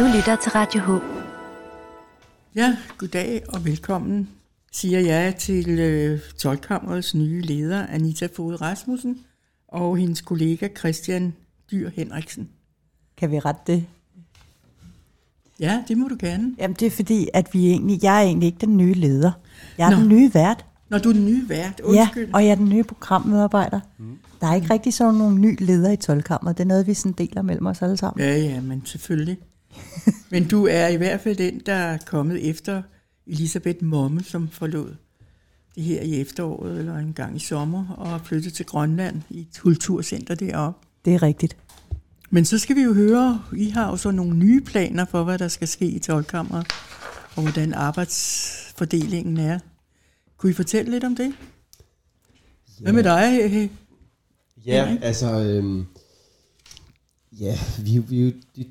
Du lytter til Radio H. Ja, goddag og velkommen, siger jeg til øh, Tolkammerets nye leder, Anita Fod Rasmussen, og hendes kollega Christian Dyr Henriksen. Kan vi rette det? Ja, det må du gerne. Jamen det er fordi, at vi egentlig, jeg er egentlig ikke den nye leder. Jeg er Nå. Den nye vært. Når du er den nye vært, Ja, undskyld. og jeg er den nye programmedarbejder. Mm. Der er ikke rigtig sådan nogle nye ledere i tolvkammeret. Det er noget, vi sådan deler mellem os alle sammen. Ja, ja, men selvfølgelig. men du er i hvert fald den, der er kommet efter Elisabeth Momme, som forlod det her i efteråret eller en gang i sommer, og er flyttet til Grønland i et kulturcenter deroppe. Det er rigtigt. Men så skal vi jo høre, I har jo så nogle nye planer for, hvad der skal ske i tolvkammeret, og hvordan arbejdsfordelingen er. Kunne I fortælle lidt om det? Hvad med dig? Ja, Henrik? altså... Øhm, ja, vi, vi, de,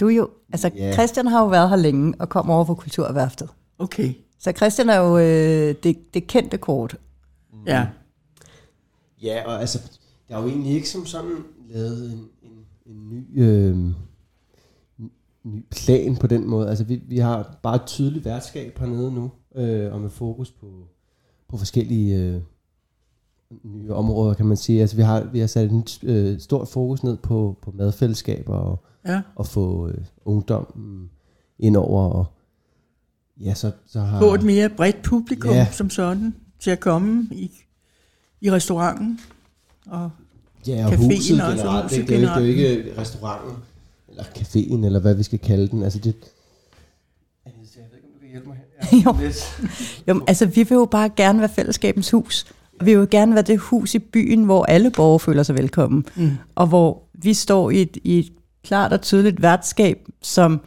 Du er jo, altså Ja. Christian har jo været her længe og kom over fra Kulturværftet. Okay, Så Christian er jo øh, det, det kendte kort. ja. ja, og altså, der er jo egentlig ikke som sådan lavet en, en, en ny, øh, ny plan på den måde. Altså, vi, vi har bare et tydeligt værtskab hernede nu, øh, og med fokus på, på forskellige øh, nye områder, kan man sige. Altså, vi har, vi har sat et øh, stort fokus ned på, på madfællesskaber og, ja. at få øh, ungdommen ind over. Og, ja, så, så har... Få et mere bredt publikum Ja. som sådan til at komme i, i restauranten. Og Ja, og Caféen huset også, generelt. huset Det, det, er jo ikke, det er jo ikke restauranten, eller caféen, eller hvad vi skal kalde den. Altså det... Jeg ved ikke, om du kan hjælpe mig her. Jo. Jo, altså, vi vil jo bare gerne være fællesskabens hus. Vi vil jo gerne være det hus i byen, hvor alle borgere føler sig velkommen. Mm. Og hvor vi står i et, i et klart og tydeligt værtskab, som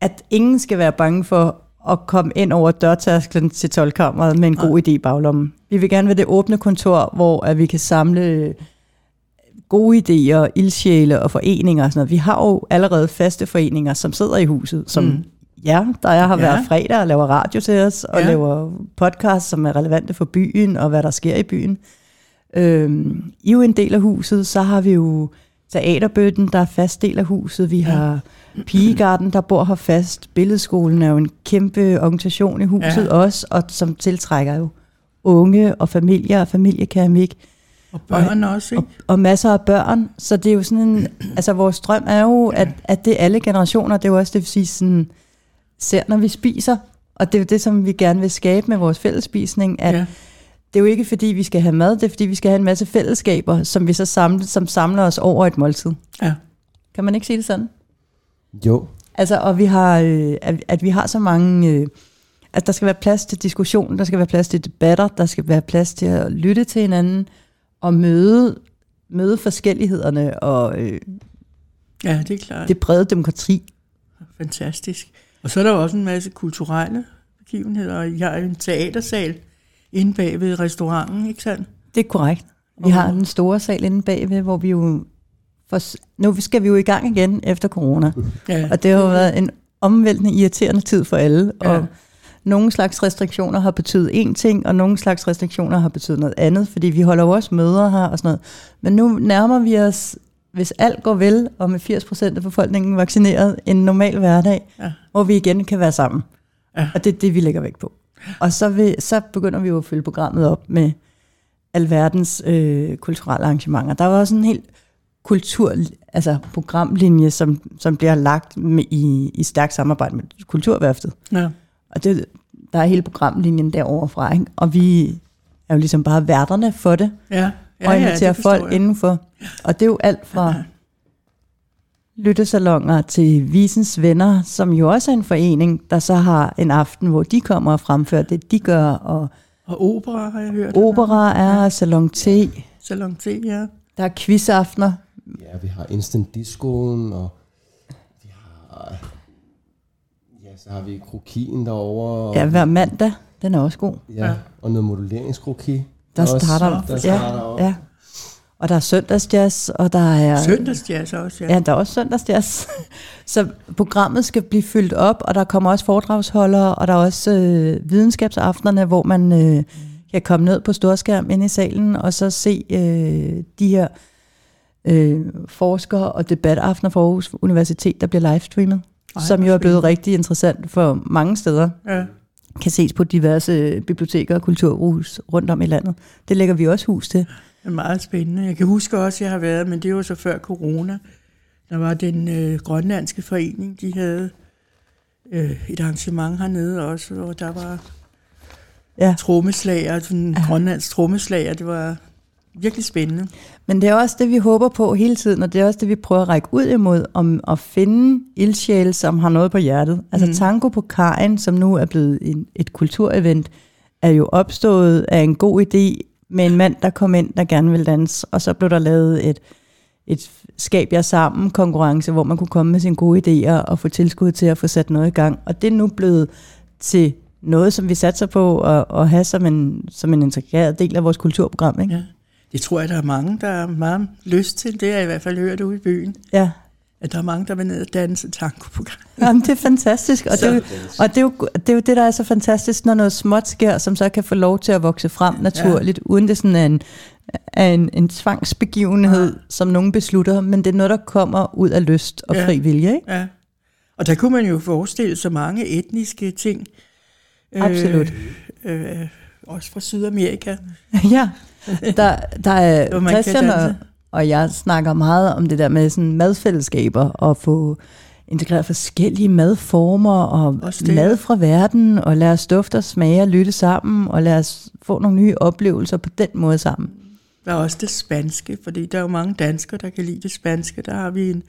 at ingen skal være bange for at komme ind over dørtærsklen til tolvkammeret med en god idé i baglommen. Vi vil gerne være det åbne kontor, hvor at vi kan samle gode idéer, ildsjæle og foreninger og sådan noget. Vi har jo allerede faste foreninger, som sidder i huset, som mm. Ja, der er, har Ja. været fredag og laver radio til os, og Ja. ja. laver podcast, som er relevante for byen, og hvad der sker i byen. Øhm, I er jo en del af huset, så har vi jo Teaterbøtten, der er fast del af huset. Vi har Pigegarden, der bor her fast. Billedskolen er jo en kæmpe organisation i huset Ja. ja. også, og som tiltrækker jo unge og familier og familiekeramik Og børn også, ikke? og, og masser af børn. Så det er jo sådan en, altså vores drøm er jo, at, at det er alle generationer, det er jo også det, vil sige sådan, ser når vi spiser, og det er jo det, som vi gerne vil skabe med vores fællesspisning, at Ja. det er jo ikke fordi, vi skal have mad, det er fordi, vi skal have en masse fællesskaber, som vi så samler, som samler os over et måltid. Ja. Kan man ikke sige det sådan? Jo, Altså, og vi har, øh, at, at vi har så mange, øh, at der skal være plads til diskussion, der skal være plads til debatter, der skal være plads til at lytte til hinanden, og møde, møde forskellighederne, og øh, ja, det er klart. det brede demokrati. Fantastisk. Og så er der også en masse kulturelle begivenheder, I har en teatersal inde bag ved restauranten, ikke sandt? Det er korrekt. Vi har den store sal inde bagved, hvor vi jo... For, nu skal vi jo i gang igen efter corona. Ja, Og det har jo været en omvæltende, irriterende tid for alle. Ja. Og nogle slags restriktioner har betydet én ting, og nogle slags restriktioner har betydet noget andet, fordi vi holder jo også møder her og sådan noget. Men nu nærmer vi os, hvis alt går vel, og med 80% af befolkningen vaccineret, en normal hverdag, Ja. hvor vi igen kan være sammen. Ja. Og det er det, vi lægger vægt på. Og så, vil, så begynder vi jo at fylde programmet op med alverdens øh, kulturelle arrangementer. Der var også en helt kultur, altså programlinje, som, som bliver lagt med, i, i stærkt samarbejde med Kulturværftet. ja. Og det, der er hele programlinjen derovre fra, ikke? og vi er jo ligesom bare værterne for det, ja. Ja og ja, det forstår folk jeg. indenfor. Og det er jo alt fra lyttesalonger til Visens Venner, som jo også er en forening, der så har en aften, hvor de kommer og fremfører det, de gør, og Og opera har jeg hørt. opera er, Salon T, Salon T, ja. der er quizaftener, ja, vi har Instant Discoen, og vi har... Ja, så har vi krokien derovre. Og, ja, hver mandag, den er også god. ja, Ja. og noget modelleringskroki. Der også, starter, der starter ja, op. ja. Og der er søndagsjazz, og der er... Søndagsjazz også, ja. Ja, der er også søndagsjazz. Så programmet skal blive fyldt op, og der kommer også foredragsholdere, og der er også øh, videnskabsaftenerne, hvor man øh, kan komme ned på storskærm ind i salen, og så se øh, de her øh, forskere og debataftener for Aarhus Universitet, der bliver livestreamet, Ej, som jo er blevet rigtig interessant for mange steder. Ja. Kan ses på diverse biblioteker og kulturhus rundt om i landet. Det lægger vi også hus til. Det er meget spændende. Jeg kan huske også, at jeg har været, men det var så før corona. Der var den øh, grønlandske forening, de havde øh, et arrangement hernede også, hvor der var Ja. trommeslager, sådan ja. grønlandsk trommeslager. Det var virkelig spændende. Men det er også det, vi håber på hele tiden, og det er også det, vi prøver at række ud imod, om at finde ildsjæle, som har noget på hjertet. Altså mm. Tango på Kajen, som nu er blevet en, et kulturevent, er jo opstået af en god idé med en mand, der kom ind, der gerne ville danse, og så blev der lavet et, et skab jer sammen konkurrence, hvor man kunne komme med sine gode idéer og få tilskud til at få sat noget i gang. Og det er nu blevet til noget, som vi satser på at, at have som en, som en integreret del af vores kulturprogram. Ikke? Ja. Det tror jeg, der er mange, der har meget lyst til. Det har jeg i hvert fald hørt ude i byen. Ja. At der er mange, der vil ned og danse tango på. Jamen, det er fantastisk, og, det er, jo, og det, er jo, det er jo det, der er så fantastisk, når noget småt sker, som så kan få lov til at vokse frem naturligt, ja. uden det sådan er en, er en, en tvangsbegivenhed, ja. som nogen beslutter, men det er noget, der kommer ud af lyst og Ja. fri vilje. Ikke? Ja. Og der kunne man jo forestille så mange etniske ting. Absolut. Øh, øh, også fra Sydamerika. ja, der, der er Christian og, og jeg snakker meget om det der med sådan madfællesskaber, og få integreret forskellige madformer, og mad fra verden, og lade os dufte og smage og lytte sammen, og lade os få nogle nye oplevelser på den måde sammen. Der er også det spanske, fordi der er jo mange danskere, der kan lide det spanske. Der har vi en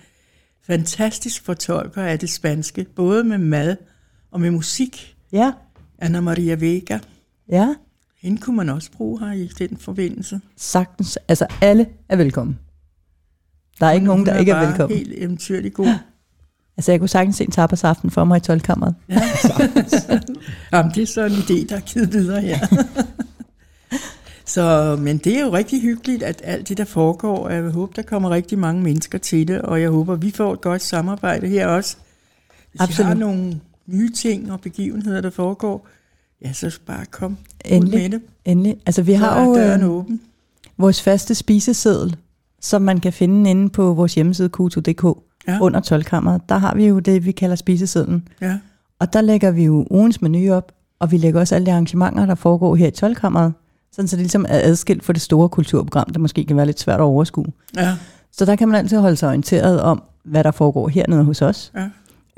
fantastisk fortolker af det spanske, både med mad og med musik. Ja, Anna Maria Vega. ja, Hende kunne man også bruge her i den forbindelse. sagtens. Altså, alle er velkommen. Der er ikke nogen, der Hun ikke er velkommen. helt eventyrlig god. Altså, jeg kunne sagtens se en tapasaften for mig i 12-kammeret. Jamen, det er så en idé, der er givet videre her. så, men det er jo rigtig hyggeligt, at alt det, der foregår, og jeg håber, der kommer rigtig mange mennesker til det, og jeg håber, vi får et godt samarbejde her også. Hvis Absolut. Absolut. har nogle nye ting og begivenheder, der foregår, ja, så bare kom ud Endelig. med det. Endelig. Altså, vi Så har jo døren øh, åben. vores faste spiseseddel, som man kan finde inde på vores hjemmeside q2.dk Ja. under 12-kammeret. Der har vi jo det, vi kalder spisesedlen. Ja. Og der lægger vi jo ugens menu op, og vi lægger også alle de arrangementer, der foregår her i 12-kammeret, sådan så det ligesom er adskilt for det store kulturprogram, der måske kan være lidt svært at overskue. Ja. Så der kan man altid holde sig orienteret om, hvad der foregår hernede hos os. Ja.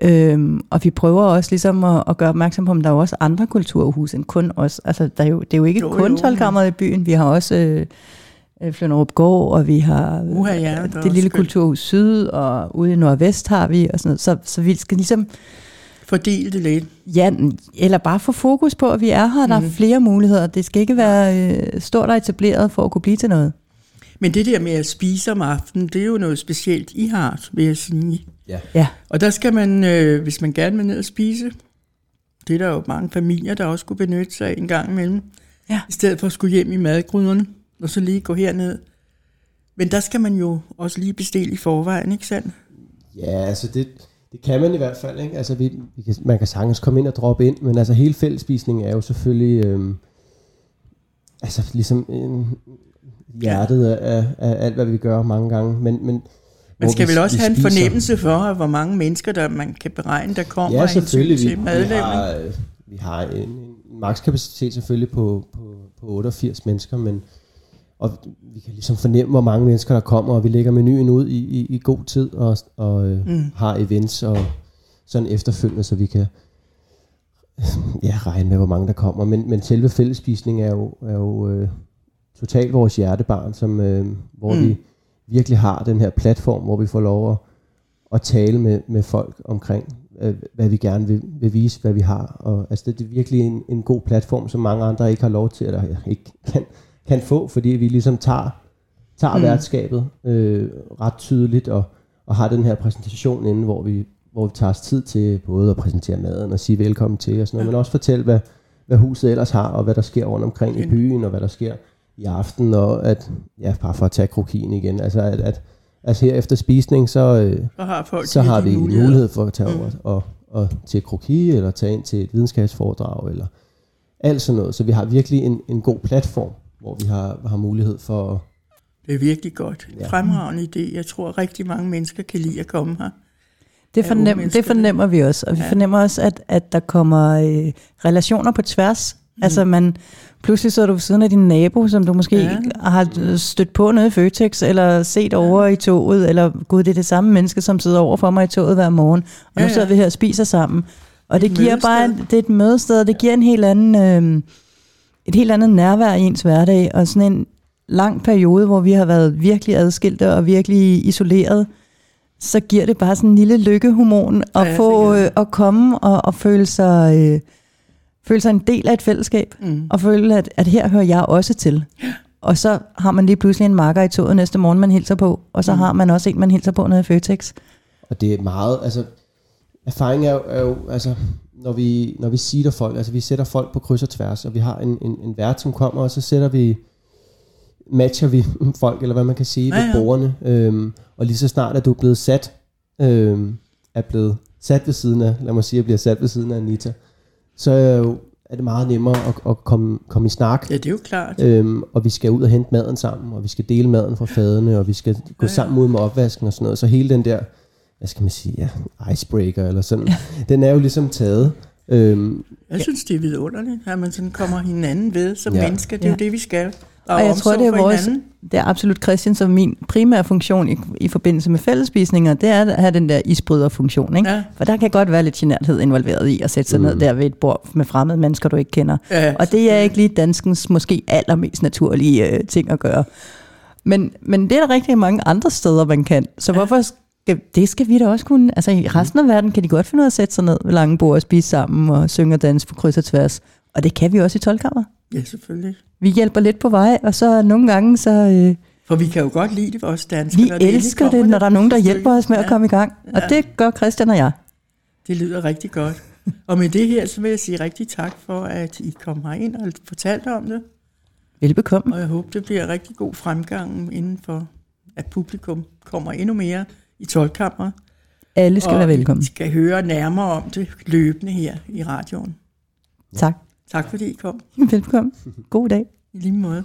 Øhm, og vi prøver også ligesom at, at gøre opmærksom på, om der er jo også andre kulturhus end kun os. Altså, der er jo, det er jo ikke Jo, kun jo, 12 i byen. Vi har også øh, øh, Flønderup Gård, og vi har øh, Uha, ja, er det også lille skønt. kulturhus Syd, og ude i Nordvest har vi, og sådan noget. Så, så vi skal ligesom, Fordel det lidt. ja, eller bare få fokus på, at vi er her. Der Mhm. er flere muligheder. Det skal ikke være øh, stort og etableret for at kunne blive til noget. Men det der med at spise om aftenen, det er jo noget specielt, I har, vil jeg sige. Ja. Ja, Og der skal man, øh, hvis man gerne vil ned og spise, det er der jo mange familier, der også skulle benytte sig af en gang imellem, Ja. i stedet for at skulle hjem i madgryderne, og så lige gå herned. Men der skal man jo også lige bestille i forvejen, ikke sandt? Ja, altså det, det kan man i hvert fald. Ikke? Altså vi, vi kan, man kan sagtens komme ind og droppe ind, men altså hele fællesspisningen er jo selvfølgelig øhm, altså ligesom en, hjertet af, af, af alt, hvad vi gør mange gange. Men, men Man skal vi- vel også vi have en fornemmelse for, hvor mange mennesker, der man kan beregne, der kommer Ja, selvfølgelig. Vi, til vi, madlavning. har, øh, vi har en, en makskapacitet selvfølgelig på, på, på 88 mennesker, men og vi kan ligesom fornemme, hvor mange mennesker der kommer, og vi lægger menuen ud i, i, i god tid, og, og øh, Mm. har events og sådan efterfølgende, så vi kan ja, regne med, hvor mange der kommer. Men, men selve fællesspisningen er jo, er jo øh, totalt vores hjertebarn, som, øh, hvor mm. vi virkelig har den her platform, hvor vi får lov at, at tale med, med folk omkring, øh, hvad vi gerne vil, vil vise, hvad vi har. Og, altså, det er virkelig en, en god platform, som mange andre ikke har lov til, eller ikke kan, kan få, fordi vi ligesom tager, tager Mm. værtskabet øh, ret tydeligt, og, og har den her præsentation inde, hvor vi, hvor vi tager os tid til både at præsentere maden og sige velkommen til og sådan noget, Ja. men også fortælle, hvad, hvad huset ellers har, og hvad der sker rundt omkring i byen, og hvad der sker i aften, og at, ja, bare for at tage krokien igen, altså at, at altså her efter spisning, så, øh, Så har folk så har vi en muligheder. mulighed for at tage Mm. over og, og til kroki, eller tage ind til et videnskabsforedrag, eller alt sådan noget. Så vi har virkelig en, en god platform, hvor vi har, har mulighed for at, Det er virkelig godt. Ja. Fremragende idé. Jeg tror, rigtig mange mennesker kan lide at komme her. Det, fornem, det fornemmer vi også, og vi Ja. fornemmer også, at, at der kommer øh, relationer på tværs. Mm. Altså man, pludselig så er du ved siden af din nabo, som du måske Ja. ja. har stødt på nede i Føtex, eller set ja. over i toget, eller gud, det er det samme menneske, som sidder over for mig i toget hver morgen, og Ja, nu ja. sidder vi her og spiser sammen. Og det Et giver bare, mødested. det er et mødested, og det giver en helt anden, øh, et helt andet nærvær i ens hverdag, og sådan en lang periode, hvor vi har været virkelig adskilte og virkelig isoleret, så giver det bare sådan en lille lykkehormon at Ja, ja, det få det. øh, at komme og, og føle sig øh, føle sig en del af et fællesskab Mm. og føle at, at her hører jeg også til. Og så har man lige pludselig en marker i toget næste morgen, man hilser på, og så Mm. har man også en, man hilser på nede i Føtex. Og det er meget, altså, erfaring er jo, er jo altså, når vi, når vi siger folk, altså vi sætter folk på kryds og tværs, og vi har en, en, en vært, som kommer, og så sætter vi, matcher vi folk, eller hvad man kan sige, Ja, ja, ved borgerne, øhm, og lige så snart, at du er blevet sat, øhm, er blevet sat ved siden af, lad mig sige, at bliver sat ved siden af Anita, så er, det meget nemmere at, at komme, komme i snak, Ja, det er jo klart. Øhm, og vi skal ud og hente maden sammen, og vi skal dele maden fra fadene, og vi skal gå Ja, sammen ud med opvasken og sådan noget. Så hele den der, hvad skal man sige, ja, icebreaker eller sådan, den er jo ligesom taget. Øhm, Jeg synes, det er vidunderligt, at man sådan kommer hinanden ved som. Ja. mennesker. Det er Ja. jo det, vi skal. Og jeg tror, det er vores, hinanden. det er absolut Christian som min primære funktion i, i forbindelse med fællesspisninger, det er at have den der isbryderfunktion. Ikke? Ja. For der kan godt være lidt generthed involveret i at sætte sig mm. ned der ved et bord med fremmede mennesker, du ikke kender. Ja, Og det er ikke lige danskens måske allermest naturlige øh, ting at gøre. Men, men det er der rigtig mange andre steder, man kan. Så ja. hvorfor skal, det skal vi da også kunne. Altså i resten af verden kan de godt finde ud af at sætte sig ned ved lange bord og spise sammen og synge og danse på kryds og tværs. Og det kan vi også i 12 ja, selvfølgelig. Vi hjælper lidt på vej, og så nogle gange, så øh, For vi kan jo godt lide det, vores danskere. vi når det elsker det, når der er nogen, der hjælper os med at Ja, komme i gang. Og Ja. det gør Christian og jeg. Det lyder rigtig godt. Og med det her, så vil jeg sige rigtig tak for, at I kom herind og fortalte om det. Velbekomme. Og jeg håber, det bliver rigtig god fremgang inden for, at publikum kommer endnu mere i tolvkammer. Alle skal og være velkommen. I skal høre nærmere om det løbende her i radioen. Tak. Tak fordi I kom. Velkommen. God dag. I lige måde.